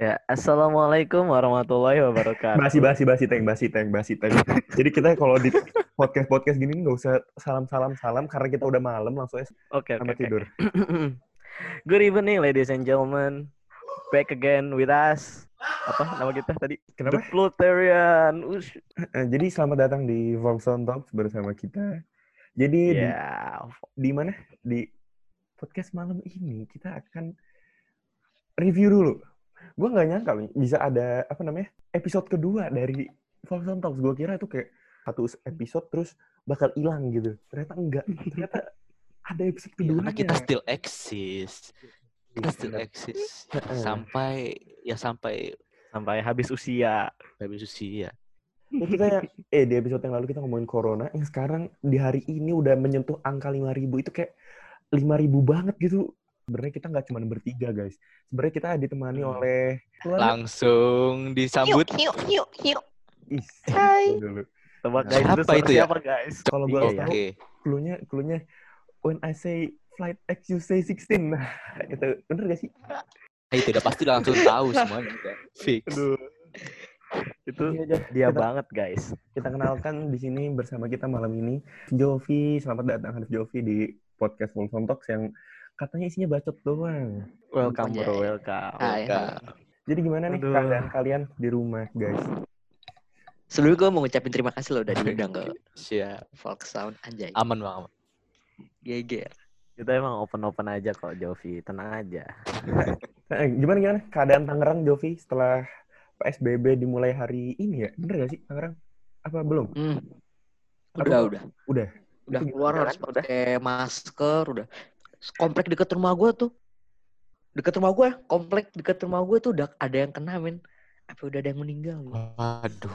Ya, assalamualaikum warahmatullahi wabarakatuh. Basi basi basi teng basi teng basi teng. Jadi kita kalau di podcast podcast gini nggak usah salam salam salam karena kita udah malam langsung aja Oke, oke, sama tidur. Good evening, ladies and gentlemen. Back again with us. Apa nama kita tadi? Kenapa? The Plutarian. Ush. Eh, Jadi selamat datang di Volkson Talks bersama kita. Jadi di, Ya, di mana di podcast malam ini kita akan review dulu. Gue nggak nyangka loh, bisa ada apa namanya episode kedua dari Volkson Talks. Gue kira itu kayak satu episode terus bakal hilang gitu. Ternyata enggak. Ternyata ada episode kedua. Karena kita still exist. Kita still exist sampai ya sampai sampai habis usia. habis usia. Ya, kita yang, eh di episode yang lalu kita ngomongin corona, yang sekarang di hari ini udah menyentuh angka 5000 itu kayak 5000 banget gitu. Sebenarnya kita nggak cuma bertiga guys. Sebenarnya kita ditemani Hmm. oleh keluarga. Langsung disambut. Ih, Hai. dulu. Tebak guys, Siapa suara itu ya? Siapa guys? Kalau gue tahu, cluenya cluenya when I say flight X you say 16. Nah, itu bener gak sih? Ah, Itu udah pasti langsung tahu semuanya. Fix. Aduh. Itu Ini aja. dia Kita- banget guys. Kita kenalkan di sini bersama kita malam ini Jovi. Selamat datang Hanif Jovi di podcast Wolfson Talks yang katanya isinya bacot doang. Welcome bro, welcome. Hai, Oke. hai. Jadi gimana nih Aduh. keadaan kalian di rumah, guys? Sebelumnya gue mau ngucapin terima kasih lo udah diundang ke Siap. Folk Sound anjay. Aman bang. Aman. Geger. Kita emang open-open aja kok, Jovi. Tenang aja. Eh, gimana gimana keadaan Tangerang, Jovi, setelah PSBB dimulai hari ini ya? Bener gak sih Tangerang? Apa belum? Hmm. Apa- Udah, udah. Udah. Udah keluar harus pakai masker, udah. Komplek deket rumah gue tuh. Deket rumah gue, komplek deket rumah gue tuh udah ada yang kena, men. Apa udah ada yang meninggal? gitu. Waduh.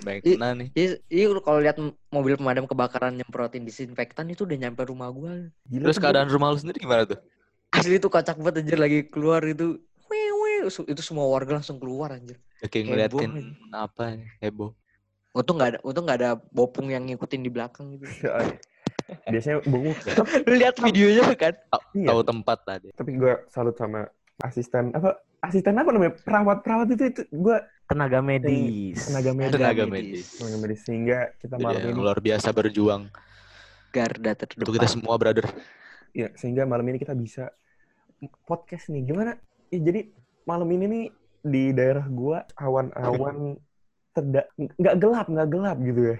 Baik I- kena nih. Jadi lu kalau lihat mobil pemadam kebakaran nyemprotin disinfektan itu udah nyampe rumah gue. Gila Terus keadaan rumah lu sendiri gimana tuh? Asli tuh kocak banget anjir lagi keluar itu. Wih, wih. Su- Itu semua warga langsung keluar anjir. Heboh ngeliatin apa ya? Heboh. Untung nggak ada, untung nggak ada bopung yang ngikutin di belakang gitu. Biasanya bengong. Lu lihat videonya kan? Iya. Tahu tempat tadi. Tapi gue salut sama asisten apa asisten apa namanya perawat perawat itu itu gue Tenaga medis. tenaga medis Tenaga medis. tenaga medis sehingga kita Jadi malam ini luar biasa berjuang Garda untuk terdepan. kita semua brother. ya sehingga malam ini kita bisa podcast nih gimana ya, jadi malam ini nih di daerah gua awan-awan terda nggak gelap nggak gelap gitu ya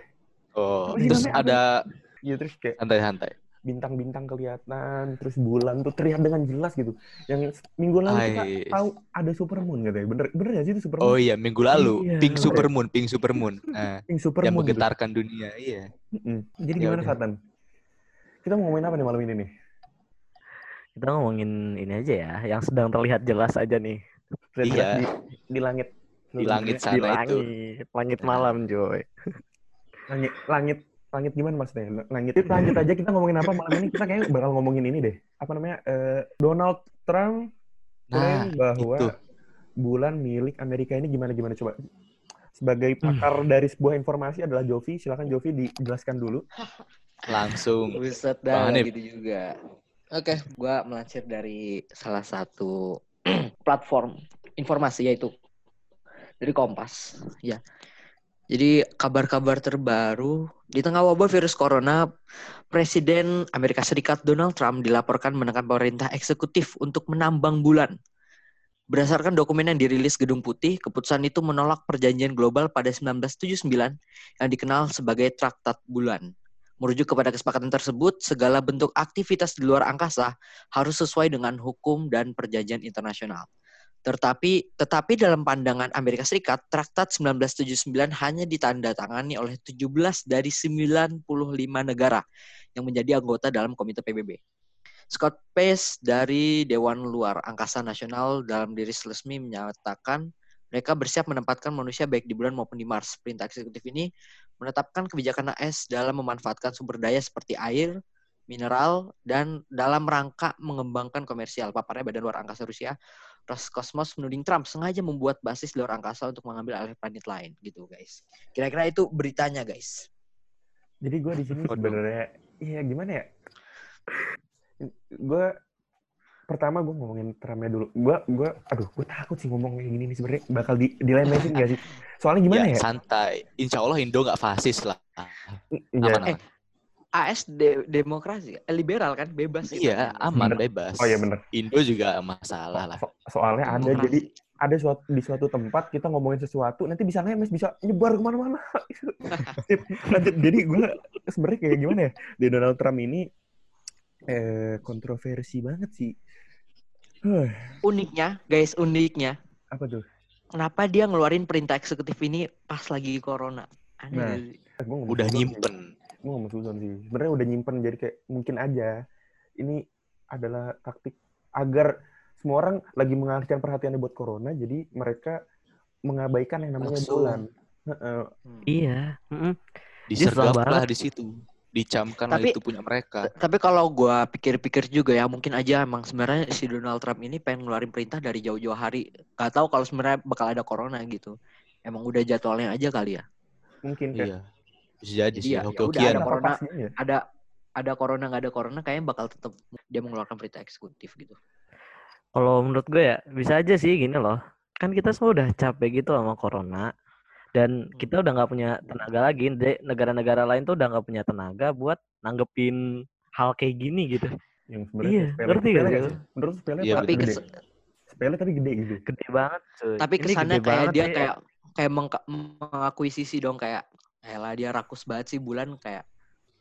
Oh, terus ada ya terus kayak santai-santai. bintang-bintang kelihatan terus bulan tuh terlihat dengan jelas gitu yang minggu lalu kita Ais. tahu ada supermoon katanya bener bener gak sih itu supermoon Oh iya, minggu lalu Iya. Pink Supermoon, Pink Supermoon. Nah, yang yang supermoon gitu. menggetarkan dunia. Iya. Mm-mm. jadi Ya gimana. Satan kita mau ngomongin apa nih malam ini nih Kita ngomongin ini aja ya, yang sedang terlihat jelas aja nih. Terlihat Iya. di, di langit Di langit Di sana itu. langit, langit malam, Joy. langit langit langit gimana maksudnya langit itu lanjut aja kita ngomongin apa malam ini kita kayaknya bakal ngomongin ini deh apa namanya eh, Donald Trump Nah, bahwa itu. bulan milik Amerika ini gimana gimana coba sebagai Hmm. pakar dari sebuah informasi adalah Jovi silakan Jovi dijelaskan dulu Langsung. Buset dah Hanif. gitu juga. Oke, gua melansir dari salah satu platform informasi yaitu dari Kompas, ya. Jadi kabar-kabar terbaru di tengah wabah virus corona, Presiden Amerika Serikat Donald Trump dilaporkan menekan pemerintah eksekutif untuk menambang bulan. Berdasarkan dokumen yang dirilis Gedung Putih, keputusan itu menolak perjanjian global pada 1979 yang dikenal sebagai Traktat Bulan. Merujuk kepada kesepakatan tersebut, segala bentuk aktivitas di luar angkasa harus sesuai dengan hukum dan perjanjian internasional. Tetapi, tetapi dalam pandangan Amerika Serikat, Traktat 1979 hanya ditandatangani oleh 17 dari 95 negara yang menjadi anggota dalam Komite PBB. Scott Pace dari Dewan Luar Angkasa Nasional dalam diri resmi menyatakan mereka bersiap menempatkan manusia baik di bulan maupun di Mars. Perintah eksekutif ini menetapkan kebijakan AS dalam memanfaatkan sumber daya seperti air, mineral, dan dalam rangka mengembangkan komersial. Paparnya Badan Luar Angkasa Rusia, Roskosmos menuding Trump sengaja membuat basis di luar angkasa untuk mengambil alih planet lain, gitu guys. Kira-kira itu beritanya, guys. jadi gue di sini sebenarnya iya gimana ya gue pertama gue ngomongin Trumpnya dulu. Gue, gue, aduh, gue takut sih ngomong kayak gini nih sebenarnya bakal di dilemesin gak sih? Soalnya gimana ya, ya? santai. Insya Allah Indo nggak fasis lah. Iya. Aman, aman. AS de- demokrasi, eh, liberal kan, bebas. gitu. Iya, aman, Bener. bebas. Oh iya bener. Indo juga masalah lah. So- soalnya ada Demokrasi. jadi ada suatu di suatu tempat kita ngomongin sesuatu nanti bisa ngemes bisa nyebar ke mana-mana. Lanjut. jadi gue sebenarnya kayak gimana ya di Donald Trump ini eh kontroversi banget sih. Huh, Uniknya, guys, uniknya, apa tuh? kenapa dia ngeluarin perintah eksekutif ini pas lagi corona? Aneh Nah. Udah nyimpen. Gue ngomong suzon sih. Sebenarnya udah nyimpen jadi kayak mungkin aja ini adalah taktik agar semua orang lagi mengalihkan perhatiannya buat corona jadi mereka mengabaikan yang namanya Langsung. bulan. Heeh. Hmm. Iya. mm-mm. Disergap lah di situ. Dicamkan lah Tapi- itu punya mereka. Tapi kalau gua pikir-pikir juga ya mungkin aja emang sebenarnya si Donald Trump ini pengen ngeluarin perintah dari jauh-jauh hari. Gak tahu kalau sebenarnya bakal ada corona gitu. Emang udah jadwalnya aja kali ya. Mungkin kayak Iya. Bisa jadi Jadi sih. ya- ya Oke, udah okean. ada corona. ya? Ada ada corona nggak ada corona kayaknya bakal tetap dia mengeluarkan perintah eksekutif gitu. Kalau menurut gue ya bisa aja sih gini loh. Kan kita semua udah capek gitu sama corona dan kita udah nggak punya tenaga lagi. Negara-negara lain tuh udah nggak punya tenaga buat nanggepin hal kayak gini gitu. yang sebenarnya Iya, sepele. ngerti Sepele gak? Menurut sepele Iya, Tapi gede? Sepele tapi gede gitu. Gede banget cuy. tapi kesannya kayak dia kayak kayak mengakuisisi dong kayak lah dia rakus banget sih bulan kayak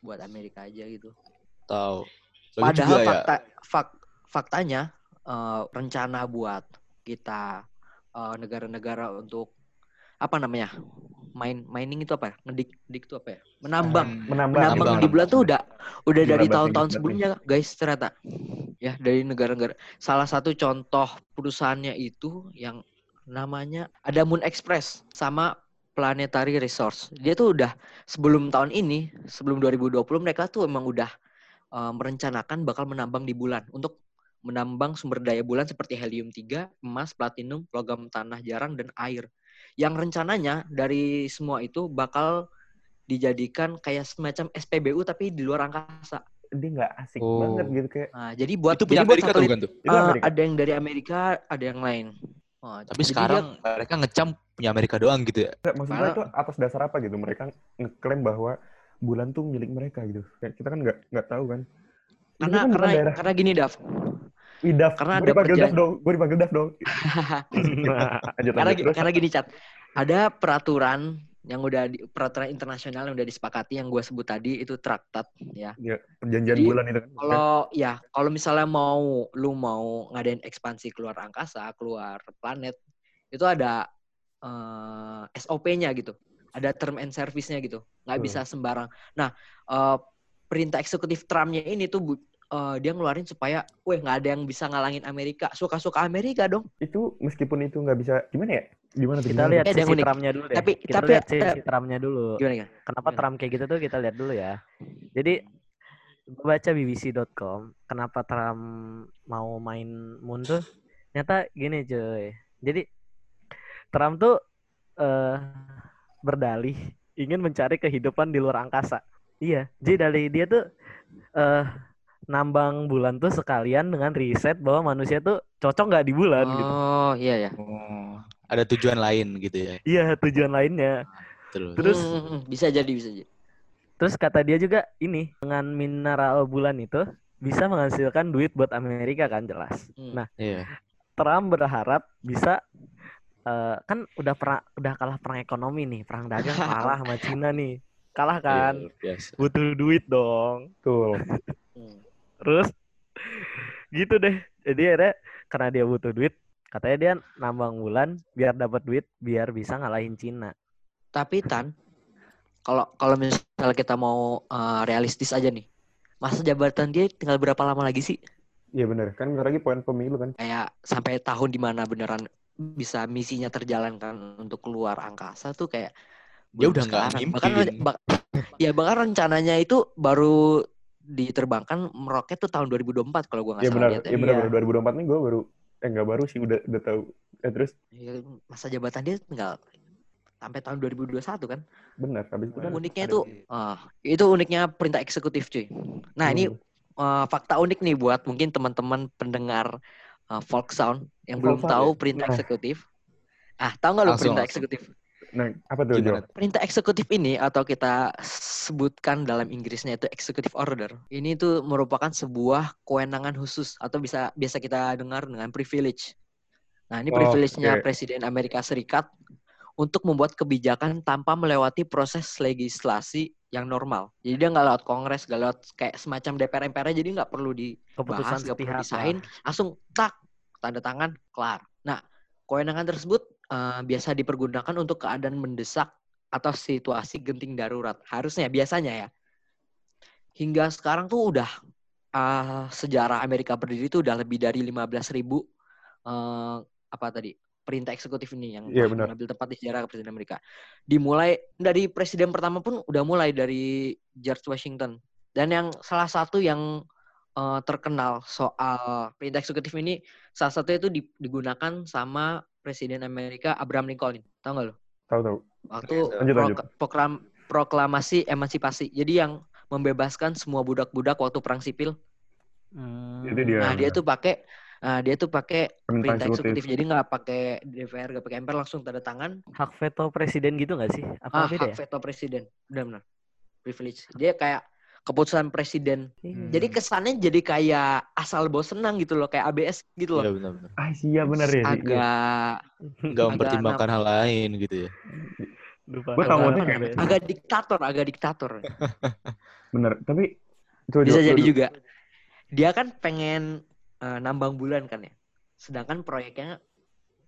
buat Amerika aja gitu. Tahu. Padahal juga ya. fakta fak- faktanya eh, rencana buat kita eh, negara-negara untuk apa namanya main mining itu apa ya ngedik dik itu apa ya menambang Menambah. menambang Menambang. di bulan tuh udah udah dari tahun-tahun sebelumnya guys ternyata ya dari negara-negara salah satu contoh perusahaannya itu yang namanya ada Moon Express sama Planetary Resource dia tuh udah sebelum tahun ini sebelum 2020 mereka tuh emang udah eh, merencanakan bakal menambang di bulan untuk menambang sumber daya bulan seperti helium 3, emas, platinum, logam tanah jarang dan air. Yang rencananya dari semua itu bakal dijadikan kayak semacam SPBU tapi di luar angkasa. Dia nggak asik Oh. banget gitu kayak. Nah, jadi buat Itu punya jadi buat Amerika tuh satelit, tuh? Itu eh, Amerika. ada yang dari Amerika, ada yang lain. Oh, Tapi sekarang mereka ngecam punya Amerika doang gitu ya. Nggak, maksud gue Karena- itu atas dasar apa gitu? Mereka ngeklaim bahwa bulan tuh milik mereka gitu. Kayak kita kan nggak nggak tahu kan. dia, karena kan karena daerah karena gini Dav. Idaf. karena Gue ada dipanggil Daf dong. Gue dipanggil Daf dong. Lanjut, karena lanjut. gi- Terus, karena gini Cat. Ada peraturan yang udah di, peraturan internasional yang udah disepakati yang gue sebut tadi itu traktat ya. ya, perjanjian Jadi, bulan itu kan. Kalau ya, kalau misalnya mau lu mau ngadain ekspansi keluar angkasa, keluar planet, itu ada eh, SOP-nya gitu. Ada term and service-nya gitu. Nggak Betul. bisa sembarang. Nah, eh, perintah eksekutif Trump-nya ini tuh bu- eh, dia ngeluarin supaya, weh nggak ada yang bisa ngalangin Amerika. Suka-suka Amerika dong. Itu meskipun itu nggak bisa gimana ya? Gimana tuh? Kita lihat? Eh, sisi unik. Trumpnya dulu deh. Tapi- kita tapi- lihat sisi Trumpnya dulu. Gimana gimana? Kenapa Gimana? Trump kayak gitu tuh kita lihat dulu ya. Jadi gue baca bbc.com kenapa Trump mau main moon tuh ternyata gini cuy. Jadi Trump tuh eh berdalih ingin mencari kehidupan di luar angkasa. Iya, jadi dari dia tuh eh nambang bulan tuh sekalian dengan riset bahwa manusia tuh cocok nggak di bulan gitu. Oh, iya ya. Oh, ada tujuan lain gitu ya. Iya, tujuan lainnya. Terus. Terus Hmm, hmm, hmm. bisa jadi bisa jadi. Terus kata dia juga ini dengan mineral bulan itu bisa menghasilkan duit buat Amerika kan jelas. Hmm. Nah, Iya. Trump berharap bisa eh, kan udah perang udah kalah perang ekonomi nih, perang dagang kalah sama Cina nih. Kalah kan, Iya, butuh duit dong. Betul. Hmm. Terus gitu deh. Jadi akhirnya karena dia butuh duit, katanya dia nambang bulan biar dapat duit biar bisa ngalahin Cina. Tapi Tan, kalau kalau misalnya kita mau eh, realistis aja nih, masa jabatan dia tinggal berapa lama lagi sih? Iya benar. Kan bentar lagi poin pemilu kan. Kayak sampai tahun di mana beneran bisa misinya terjalankan untuk keluar angkasa tuh kayak Dia udah nggak. Bahkan bak- ya bahkan rencananya itu baru diterbangkan meroket tuh tahun 2024 kalau gua nggak Iya salah benar. lihat ya. Iya benar. Iya. benar. 2024 nih gue baru eh nggak baru sih udah udah tahu. Eh terus Ya, Masa jabatan dia tinggal sampai tahun 2021 kan. benar. Habis itu kan Uniknya itu ah, itu uniknya perintah eksekutif cuy. Nah, ini Hmm. eh, fakta unik nih buat mungkin teman-teman pendengar eh, folk sound yang belum Folk sound tahu ya? perintah Nah. eksekutif. Ah, tahu nggak lo Langsung, perintah langsung. eksekutif? Nah, apa tuh, Jo? Gimana? Perintah eksekutif ini atau kita sebutkan dalam Inggrisnya itu executive order. Ini tuh merupakan sebuah kewenangan khusus atau bisa biasa kita dengar dengan privilege. Nah, ini Oh, privilege-nya oke. Presiden Amerika Serikat untuk membuat kebijakan tanpa melewati proses legislasi yang normal. Jadi dia nggak lewat Kongres, nggak lewat kayak semacam DPR MPR jadi nggak perlu dibahas, Keputusan nggak perlu disahin, lah. langsung tak tanda tangan kelar. Nah, kewenangan tersebut eh, biasa dipergunakan untuk keadaan mendesak atau situasi genting darurat. Harusnya biasanya ya. Hingga sekarang tuh udah eh, sejarah Amerika berdiri tuh udah lebih dari 15.000 ribu eh, apa tadi perintah eksekutif ini yang telah benar. mengambil tempat di sejarah Presiden Amerika. Dimulai dari presiden pertama pun udah mulai dari George Washington. Dan yang salah satu yang terkenal soal perintah eksekutif ini salah satunya itu di- digunakan sama Presiden Amerika Abraham Lincoln. Tahu nggak lo? Tahu tahu. Waktu Lanjut, lanjut. prok- proklam- proklamasi emansipasi. Jadi yang membebaskan semua budak-budak waktu perang sipil. Hmm. Itu dia. nah, dia tuh pakai nah, dia tuh pakai Perintah perintah eksekutif. eksekutif. Jadi nggak pakai DPR, nggak pakai MPR langsung tanda tangan. hak veto presiden gitu nggak sih? Ah, Apa beda hak ya? veto presiden. Benar-benar. Privilege. Dia kayak keputusan presiden. Iya. Jadi kesannya jadi kayak asal bawa senang gitu loh, kayak ABS gitu loh. Iya benar-benar. Ah, iya benar ya. Iya. agak Nggak mempertimbangkan hal lain gitu ya. Lupa. Gua tahu agak, kayak- ya? agak diktator, agak diktator. Benar. Tapi coba Bisa Jo, jadi Jo, juga. Dia kan pengen eh, nambang bulan kan ya. Sedangkan proyeknya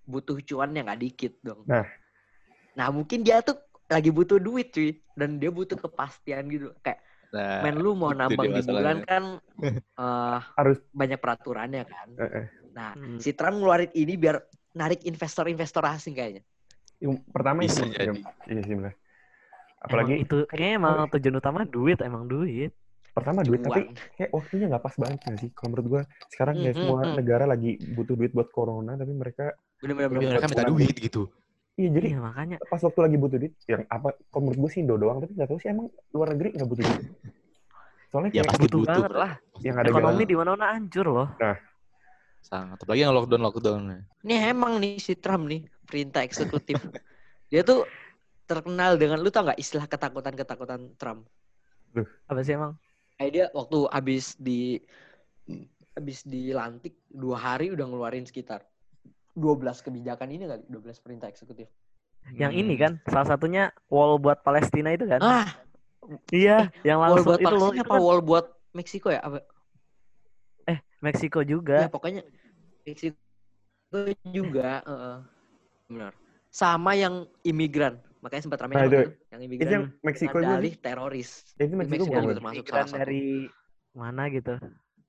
butuh cuan yang nggak dikit dong. Nah. Nah, mungkin dia tuh lagi butuh duit cuy dan dia butuh kepastian gitu. Kayak Nah, men lu mau nambang di bulan kan eh, Harus banyak peraturannya kan. eh, eh. Nah, Hmm. si Trump ngeluarin ini biar narik investor-investor asing kayaknya. Yang pertama Bisa itu jadi. Iya sih benar. Emang Apalagi itu kayaknya emang tujuan utama duit emang duit. pertama duit tapi Cuan. kayak waktunya nggak pas banget nggak sih kalau menurut gua sekarang ya Hmm, semua hmm, hmm. negara lagi butuh duit buat corona tapi mereka Bener-bener. Tapi bener. mereka minta duit gitu. Iya jadi Iya makanya. pas waktu lagi butuh duit yang apa kalau menurut gua sih Indo doang tapi nggak tahu sih emang luar negeri nggak butuh duit soalnya Ya kayak pasti butuh butuh. banget lah. yang ada Ekonomi di mana-mana hancur loh. Sangat. Apalagi yang lockdown lockdown. Ini emang nih si Trump nih perintah eksekutif. Dia tuh terkenal dengan lu tau nggak istilah ketakutan-ketakutan Trump? Apa sih emang? Kayak dia waktu habis di habis dilantik dua hari udah ngeluarin sekitar 12 kebijakan ini kali, 12 perintah eksekutif. Yang Hmm. ini kan salah satunya wall buat Palestina itu kan? Ah, Iya, yang wall langsung buat itu loh. Palestina Itu apa kan, wall buat Meksiko ya? Apa? eh Meksiko Ya juga. pokoknya Meksiko juga, heeh. Benar. Sama yang imigran. Makanya sempat ramai Nah, itu- itu, yang itu imigran yang Meksiko juga dalih teroris. ya, itu Meksiko Meksiko bukan juga termasuk salah satu. dari mana gitu.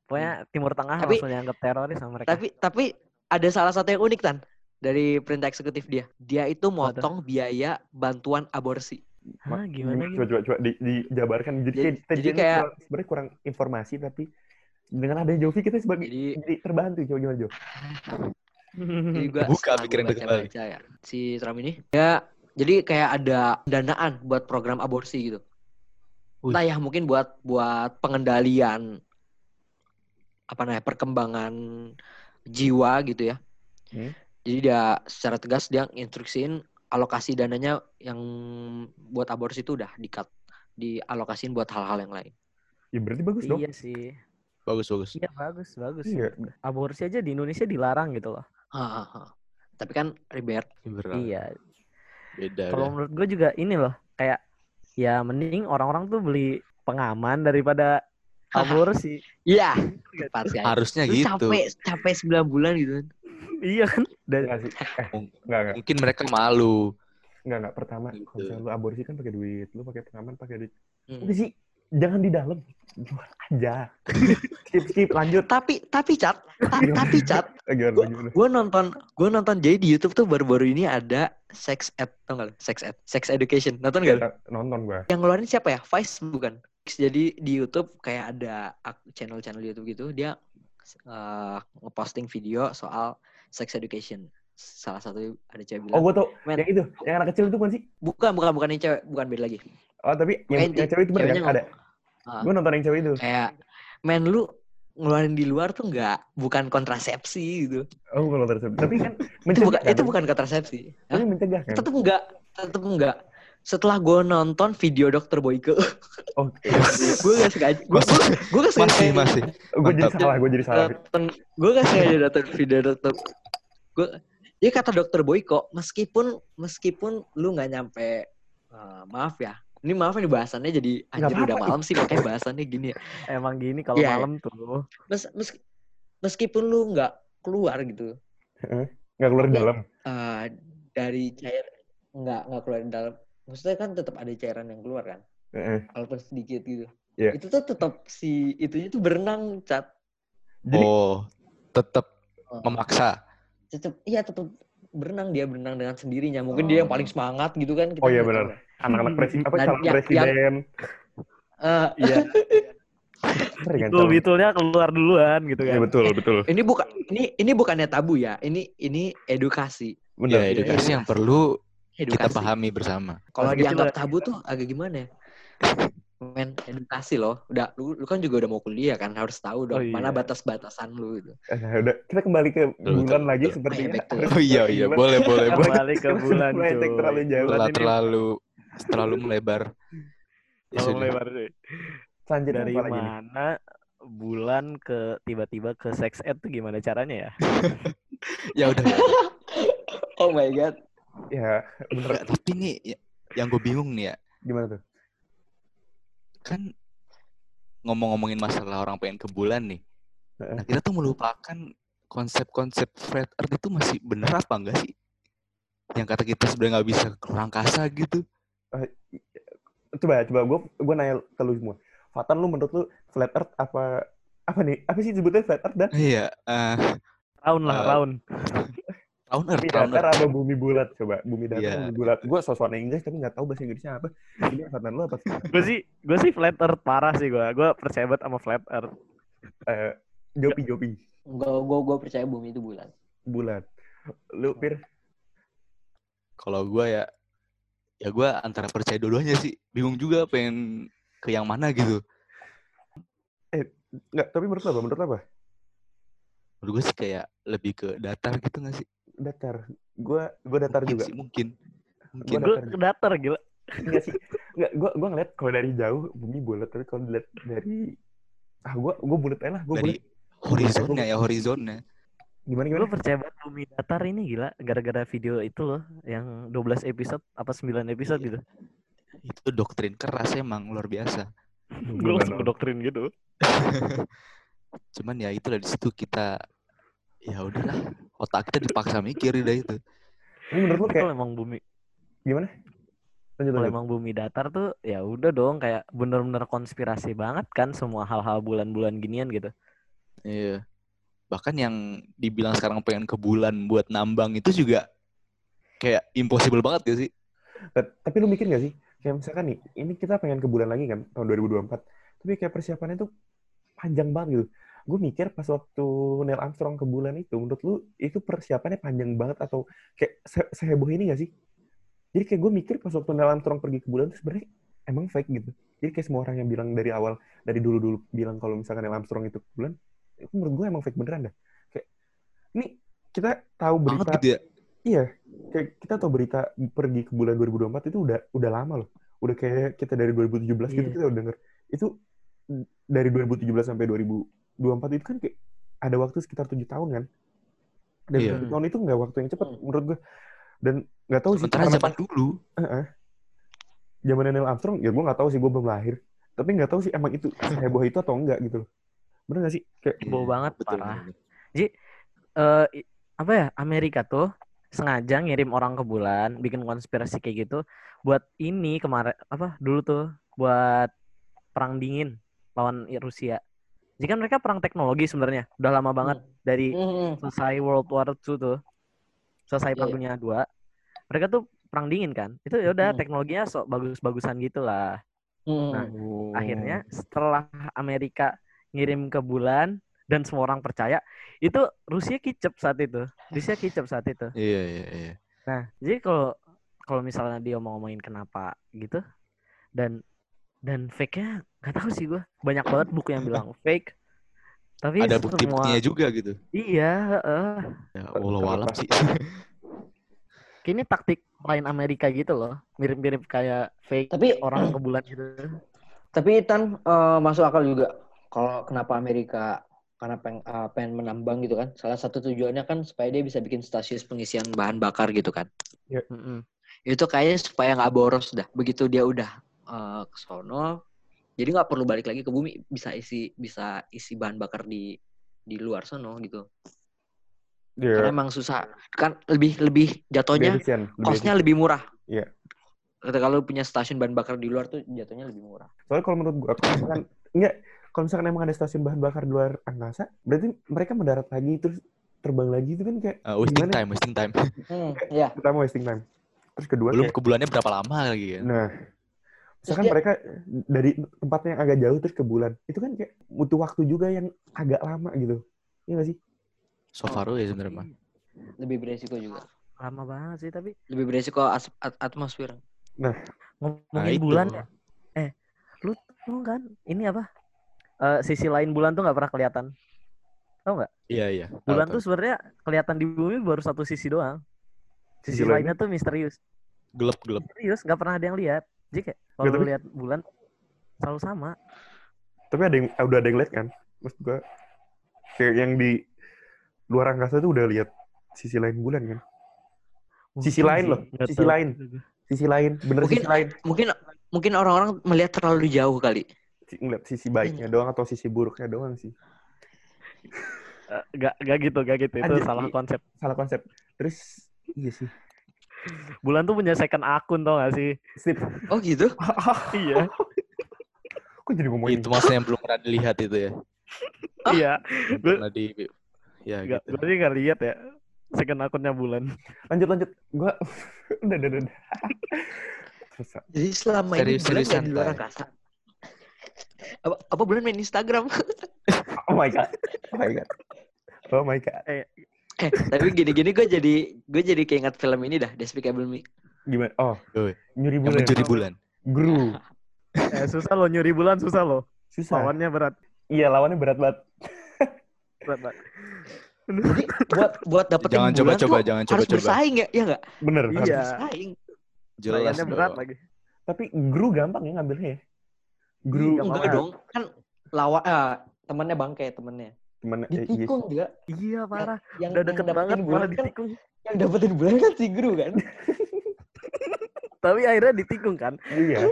Pokoknya Timur Tengah Tapi- langsung dianggap teroris sama mereka. Tapi tapi ada salah satu yang unik tan dari perintah eksekutif dia. Dia itu motong biaya bantuan aborsi. Hah, gimana Coba gitu? coba coba di, dijabarkan jadi, Jadi- kayak, jadi jadi kayak- kurang, sebenarnya kurang informasi tapi dengan ada Jovi kita sebagai Jadi jadi terbantu coba gimana Jo? jadi gua Buka pikiran gua kembali. ya si Trump ini ya jadi kayak ada danaan buat program aborsi gitu. Entah ya mungkin buat buat pengendalian apa namanya perkembangan jiwa gitu ya. Hmm. Jadi dia secara tegas dia instruksiin alokasi dananya yang buat aborsi itu udah di-cut, dialokasiin buat hal-hal yang lain. Ya berarti bagus dong. Iya sih. Bagus bagus. Iya bagus, bagus. Iya. Aborsi aja di Indonesia dilarang gitu loh. Hahaha. Tapi kan ribet. Iya. Beda. Kalau menurut gue juga ini loh, kayak ya mending orang-orang tuh beli pengaman daripada aborsi. Iya, tepat kan. Harusnya Lu gitu. capek capek 9 bulan gitu kan. iya kan? Dan Enggak sih. Eh, Mung- enggak enggak. Mungkin mereka malu. Enggak enggak. Pertama Gitu. kalau lu aborsi kan pakai duit, lu pakai pengaman pakai duit. Hmm. Udah sih jangan di dalam, luar aja. skip skip lanjut. Tapi tapi cat, ta- tapi cat, gue nonton gue nonton jadi di YouTube tuh baru-baru ini ada sex ed, tau gak lu? Sex ed, sex education, nonton gak? Nonton gua. Yang ngeluarin siapa ya? Vice bukan? Jadi di YouTube kayak ada channel-channel YouTube gitu, dia eh, ngeposting video soal sex education. Salah satu ada cewek bilang, Oh, gua tau. Men. Yang itu, yang anak kecil itu bukan sih? bukan bukan bukan yang cewek, bukan beda lagi. Oh, tapi yang, yang cewek itu ceweknya kan? Ada. Ah. Gua nonton yang cewek itu. kayak men lu ngeluarin di luar tuh nggak bukan kontrasepsi gitu. Oh, kalau tersebut. Tapi kan Itu bukan kan? itu bukan kontrasepsi. Tapi mencegah kan? Tetep enggak, tetep enggak. Setelah gue nonton video dokter Boyke, Oh, gue gak sengaja, gue gue gak sengaja Masih, masih. gue jadi salah, gue jadi salah. gue gak sengaja nonton video dokter. Gue, dia kata dokter Boyko, meskipun meskipun lu nggak nyampe, eh, maaf ya, ini maaf nih bahasannya jadi anjir udah malam sih makanya bahasannya gini ya. Emang gini kalau Iya. malam tuh. Mes, mes- meskipun lu nggak keluar gitu, Nggak keluar Iya. dalam. eh, dari cair nggak nggak keluar di dalam, maksudnya kan tetap ada cairan yang keluar kan, Heeh. walaupun sedikit gitu. Iya. Itu tuh tetap si itunya tuh berenang cat. Jadi, Oh, tetap Oh. memaksa. tetap iya tetap berenang dia berenang dengan sendirinya mungkin dia yang Oh. paling semangat gitu kan kita Oh, iya benar. tahu. anak-anak presiden, apa Dan calon yang- presiden. Eh, Iya. Kan Betul, betulnya keluar duluan gitu Iya, kan. betul, betul. ini bukan ini ini bukannya tabu ya ini ini edukasi Benar. Ya, edukasi yang perlu kita edukasi pahami bersama. kalau kecil dianggap tabu tuh agak gimana ya men edukasi loh udah lu, lu kan juga udah mau kuliah kan harus tahu dong Oh, mana iya. batas-batasan lu gitu Nah, udah kita kembali ke bulan lagi Harus Oh iya, ke iya. bulan. Boleh, boleh, boleh. Kembali ke bulan cuy. terlalu jauh. Terlalu terlalu melebar. Ya Kalau sudah. melebar. Selanjutnya Dari mana bulan ke tiba-tiba ke sex ed tuh gimana caranya ya? Ya udah. oh my god Ya, bener. Nggak, tapi nih ya- yang gue bingung nih ya, Gimana tuh? kan ngomong-ngomongin masalah orang pengen ke bulan nih. Heeh. Nah, kita tuh melupakan konsep-konsep flat earth itu masih bener apa enggak sih? Yang kata kita sebenarnya nggak bisa ke luar angkasa gitu. Coba, coba gue gue nanya ke lu semua. Fatan lu menurut lu flat earth apa apa nih? Apa sih sebutnya flat earth dan Iya, eh Round lah, Eh, round. Earth, bumi datar earth. apa bumi bulat? Coba, bumi datar Iya. apa bumi bulat. Gue sosokan Inggris tapi nggak tahu bahasa Inggrisnya apa. Jadi Fatan lu apa sih? Gue sih, gue sih flat earth parah sih gue. Gue percaya banget sama flat earth. Eh, Jopi Jopi gue gue gue percaya bumi itu bulan bulat. Lu Pir? Kalau gue ya, ya gue antara percaya dua-duanya sih. Bingung juga pengen ke yang mana gitu. Nggak, tapi menurut apa? Menurut apa? Menurut gue sih kayak lebih ke datar gitu nggak sih? Datar. Gue gue datar Mungkin juga. sih, mungkin. Mungkin. Gua Gue datar. datar gila. Enggak sih. Enggak, gue gue ngeliat kalau dari jauh bumi bulat, tapi kalau dilihat dari ah gue gue bulat aja lah, gue Dari bulat. horizonnya ya, horizonnya. Gimana gimana? percaya banget bumi datar ini gila. Gara-gara video itu loh. Yang 12 episode, apa 9 episode Iya. gitu. Itu doktrin keras emang luar biasa. Gue langsung doktrin gitu. Cuman ya itu dari situ kita ya udahlah otak kita dipaksa mikir udah itu. Ini menurut lu kayak emang bumi gimana? Lanjut kalau lanjut. emang bumi datar tuh ya udah dong kayak bener-bener konspirasi banget kan semua hal-hal bulan-bulan ginian gitu. Iya. Bahkan yang dibilang sekarang pengen ke bulan buat nambang itu juga kayak impossible banget gak sih? Ta- Tapi lu mikir gak sih? Kayak misalkan nih, ini kita pengen ke bulan lagi kan, tahun 2024. Tapi kayak persiapannya tuh panjang banget gitu. Gue mikir pas waktu Neil Armstrong ke bulan itu, menurut lu itu persiapannya panjang banget atau kayak se seheboh ini gak sih? Jadi kayak gue mikir pas waktu Neil Armstrong pergi ke bulan itu sebenarnya emang fake gitu. Jadi kayak semua orang yang bilang dari awal, dari dulu-dulu bilang kalau misalkan Neil Armstrong itu ke bulan, itu menurut gue emang fake beneran dah. Kayak, ini kita tahu berita gitu ya. Iya, kayak kita tahu berita pergi ke bulan 2024 itu udah udah lama loh. Udah kayak kita dari 2017 gitu Iya. kita udah denger. Itu dari 2017 sampai 2024 itu kan kayak ada waktu sekitar tujuh tahun kan. Dan tujuh tahun itu nggak waktu yang cepat Hmm. menurut gue. Dan nggak tahu sih Sementara karena zaman dulu zaman Neil Armstrong ya gue nggak tahu sih gue belum lahir. Tapi nggak tahu sih emang itu heboh itu atau enggak gitu loh. Bener nggak sih? Kayak Heboh Iya, banget, betul, parah. betul. eh i- apa ya Amerika tuh sengaja ngirim orang ke bulan bikin konspirasi kayak gitu buat ini kemarin apa dulu tuh buat perang dingin lawan Rusia jadi kan mereka perang teknologi sebenarnya udah lama banget dari Hmm. selesai World War II tuh selesai perang Iya, dunia dua mereka tuh perang dingin kan itu ya udah Hmm. teknologinya sok bagus-bagusan gitu lah Hmm. Nah, oh, akhirnya setelah Amerika ngirim ke bulan dan semua orang percaya itu Rusia kicep saat itu Rusia kicep saat itu Iya, iya, iya. nah jadi kalau kalau misalnya dia mau ngomongin kenapa gitu dan dan fake-nya nggak tahu sih gue banyak banget buku yang bilang fake tapi Ada semua- bukti-buktinya juga gitu. iya heeh. Ya Allah alam sih. Kayaknya taktik lain Amerika gitu loh mirip-mirip kayak fake Tapi orang ke bulan gitu Tapi Tan eh, masuk akal juga kalau kenapa Amerika karena peng, eh, pengen menambang gitu kan. Salah satu tujuannya kan supaya dia bisa bikin stasiun pengisian bahan bakar gitu kan. Mm-mm. Itu kayaknya supaya nggak boros dah. Begitu dia udah eh, ke sono, jadi nggak perlu balik lagi ke bumi, bisa isi bisa isi bahan bakar di di luar sono gitu. Karena Iya. emang susah. Kan lebih lebih jatuhnya efisien, lebih costnya lebih murah. Iya. Ketika lu punya stasiun bahan bakar di luar tuh jatuhnya lebih murah. Soalnya kalau menurut gua, kalau misalkan enggak, kalau misalkan emang ada stasiun bahan bakar di luar angkasa, berarti mereka mendarat lagi terus terbang lagi itu kan kayak Uh, wasting Gimana? time, wasting time. Hmm, ya. pertama wasting time. Terus kedua Belum kayak, ke bulannya berapa lama lagi kan? nah, misalkan dia- mereka dari tempatnya yang agak jauh terus ke bulan, itu kan kayak butuh waktu juga yang agak lama gitu. Iya nggak sih? So far ya sebenarnya. Lebih beresiko juga. lama banget sih tapi Lebih beresiko as- at- atmosfer. ngomongin Nah, bulan ya eh lu tahu kan ini apa Eh, sisi lain bulan tuh nggak pernah kelihatan Iya iya. Tahu, bulan tahu. tuh sebenarnya kelihatan di bumi baru satu sisi doang sisi, Sisi lainnya tuh misterius gelap gelap. misterius nggak pernah ada yang lihat jadi kayak kalau tapi- lihat bulan selalu sama Tapi ada yang udah ada yang lihat kan? Maksud gua kayak yang di luar angkasa tuh udah lihat sisi lain bulan kan? Sisi Mungkin lain sih, loh, sisi tahu. lain. Sisi lain, bener Mungkin sisi lain. mungkin mungkin orang-orang melihat terlalu jauh kali. Ngeliat sisi baiknya doang atau sisi buruknya doang sih. Eh, nggak nggak gitu nggak gitu itu Anjir, salah i- konsep Salah konsep. Terus iya sih. Bulan tuh punya second akun tau gak sih Sip. Oh gitu? iya Kok jadi ngomongin Itu maksudnya yang belum pernah dilihat itu ya. iya Belum Gue- pernah di ya nggak gitu. berarti nggak lihat ya second akunnya bulan lanjut lanjut. Gua udah udah udah. Terus Jadi selama ini Serius- bulan serius nggak di luar angkasa. Apa, apa bulan main Instagram? oh my god. Oh my god. Oh my god. eh, tapi gini-gini gue jadi gue jadi keinget film ini dah, Despicable Me. Gimana? Oh, nyuri Yang bulan. mencuri bulan. Guru. eh, susah loh nyuri bulan susah loh Susah. lawannya berat Iya, lawannya berat banget. berat banget Jadi buat buat dapetin Jangan bulan coba-coba, tuh jangan harus coba-coba. bersaing ya, iya nggak? Bener. harus Iya. Bersaing. Jelas lawannya berat dong. lagi Tapi guru gampang ya ngambilnya ya. Guru Iya, Enggak dong, kan lawan ah, temannya bangke temennya eh, iya. Ditikung juga. iya parah Yang udah deket banget bulan malah kan, ditikung yang dapetin bulan kan si guru kan. tapi akhirnya ditikung kan Iya.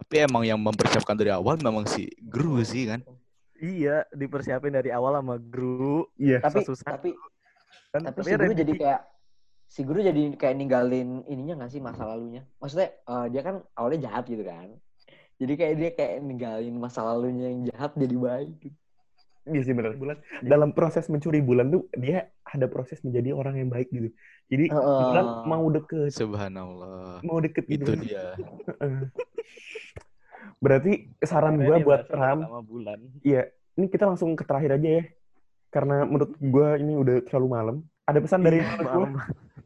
Tapi emang yang mempersiapkan dari awal memang si guru sih kan. iya dipersiapin dari awal sama guru Iya. tapi susah tapi kan tapi si akhirnya guru jadi kayak si guru jadi kayak ninggalin ininya nggak sih masa lalunya maksudnya eh, dia kan awalnya jahat gitu kan jadi kayak dia kayak ninggalin masa lalunya yang jahat jadi baik gitu. Iya sih benar. Bulan dalam proses mencuri bulan tuh dia ada proses menjadi orang yang baik gitu. Jadi Heeh. bulan mau deket, Subhanallah. mau deket gitu. Itu dia. Berarti saran dia buat Ram, sama bulan iya, ini kita langsung ke terakhir aja ya. Karena menurut gua ini udah terlalu malam. Ada pesan dari Iya, malam.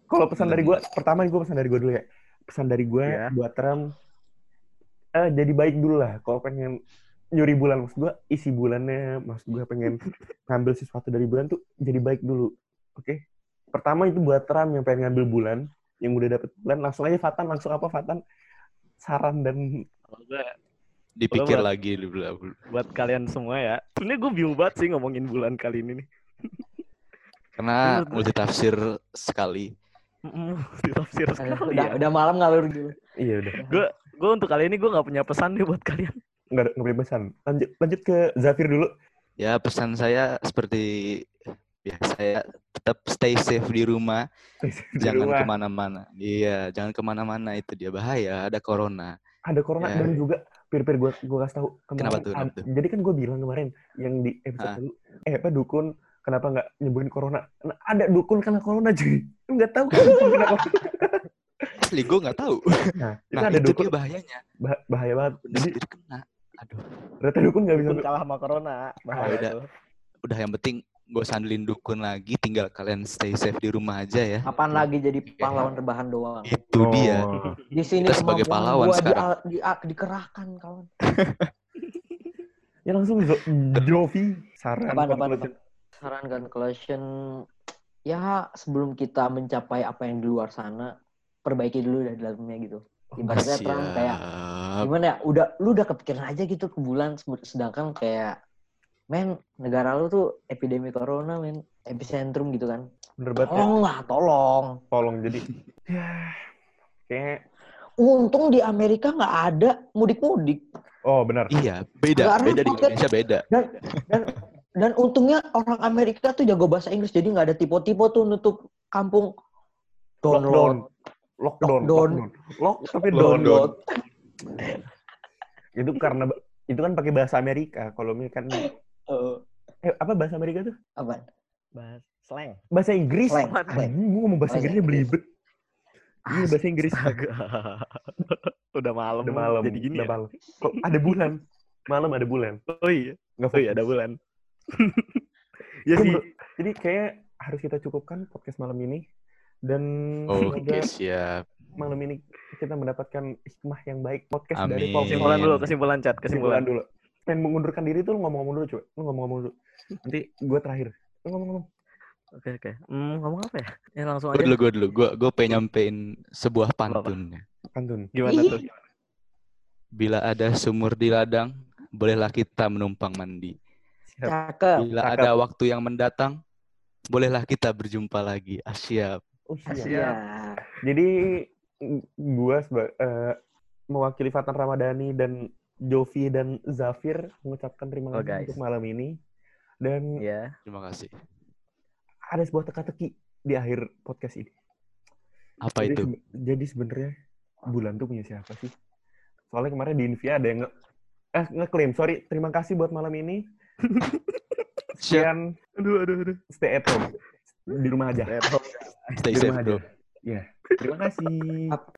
Kalau pesan dari gua, pertama gua pesan dari gua dulu ya. Pesan dari gua Iya. buat Ram eh jadi baik dulu lah kalau pengen nyuri bulan. Maksud gua isi bulannya. Maksud gua pengen ngambil sesuatu dari bulan tuh jadi baik dulu. Oke? Pertama itu buat Ram yang pengen ngambil bulan yang udah dapet bulan langsung aja Fatan langsung apa Fatan? Saran dan gue Dipikir Buat- lagi dulu. buat kalian semua ya sebenarnya gue bingung banget sih ngomongin bulan kali ini nih. Karena gue- multitafsir sekali. Ditafsir Aduh, sekali udah ya udah malam ngalur gitu iya udah. Gue untuk kali ini gue nggak punya pesan nih buat kalian nggak boleh pesan lanjut lanjut ke Zafir dulu Ya pesan saya seperti ya saya tetap stay safe di rumah, Di jangan rumah. ke mana-mana. Iya, jangan ke mana-mana itu dia bahaya, ada corona. ada corona Ya. dan juga pir-pir gue gue kasih tahu kemarin Kenapa tuh, kenapa tuh? jadi kan gue bilang kemarin yang di episode Ah. dulu eh apa dukun kenapa nggak nyembuhin corona Nah, ada dukun kena corona cuy nggak tahu kan dukun kena corona Asli gue nggak tahu. nah itu Nah ada itu dukun dia bahayanya. bah- bahaya banget jadi kena. Aduh, ternyata dukun nggak bisa Dukun kalah sama corona bahaya udah. tuh. udah yang penting gak usah andelin dukun lagi, tinggal kalian stay safe di rumah aja ya. Kapan lagi jadi pahlawan rebahan doang? Itu dia. Oh. Di sini Kita sebagai pahlawan gua sekarang. di- di- dikerahkan kawan. Ya langsung Zo- Jovi saran Apaan, apaan, conclusion. Saran kan collection ya sebelum kita mencapai apa yang di luar sana, perbaiki dulu dari dalamnya gitu. Ibaratnya Trump kayak Siap. gimana ya? Udah lu udah kepikiran aja gitu ke bulan sedangkan kayak men negara lu tuh epidemi corona men epicentrum gitu kan. Bener banget ya. Tolong lah, tolong. Tolong jadi ya kayak Untung di Amerika nggak ada mudik-mudik. oh benar. Iya, beda. Karena Beda di Indonesia beda. Dan dan dan untungnya orang Amerika tuh jago bahasa Inggris jadi nggak ada tipe-tipe tuh nutup kampung download Lockdown. Lockdown. Lockdown. Lock tapi Lockdown. Itu karena itu kan pakai bahasa Amerika. Kalau kan Eh, eh apa bahasa Amerika tuh? apa Bahas slang. Bahasa Inggris. Slang, slang. Gua ngomong bahasa Bahasa Inggrisnya Inggris. belibet. Iya bahasa Inggris. Udah malam. Udah malam. Jadi gini udah ya? malam. Kok ada bulan? Malam ada bulan. Oh iya. Nggak Oh iya ada bulan. ya sih. Jadi kayak harus kita cukupkan podcast malam ini dan Oke, semoga siap. Malam ini kita mendapatkan hikmah yang baik podcast dari Amin. Paul Kesimpulan dulu, kesimpulan chat, kesimpulan kesimpulan. dulu. Pengen mengundurkan diri tuh lu ngomong-ngomong dulu, cuy. Lu ngomong-ngomong dulu. Nanti gue terakhir. Lu ngomong-ngomong. Oke oke. Hmm, ngomong apa ya? Ya langsung Gue aja. dulu, gue dulu. Gue gue pengen nyampein sebuah pantun. Pantun. Gimana tuh? Bila ada sumur di ladang, bolehlah kita menumpang mandi. cakep Bila Cakep. ada waktu yang mendatang, bolehlah kita berjumpa lagi. Ah, siap. Oh, siap. Siap. ya Jadi gue seba- eh, mewakili Fatan Ramadhani dan Jovi dan Zafir mengucapkan terima Oh, kasih guys. untuk malam ini. Dan Ya. Terima kasih. ada sebuah teka-teki di akhir podcast ini. Apa jadi, itu? sebe- jadi sebenarnya bulan tuh punya siapa sih? Soalnya kemarin di Invia ada yang nge eh, ngeklaim, sorry, terima kasih buat malam ini. Sekian, Aduh aduh aduh. stay at home. Di rumah aja. Stay Di safe, rumah bro. aja. Terima kasih.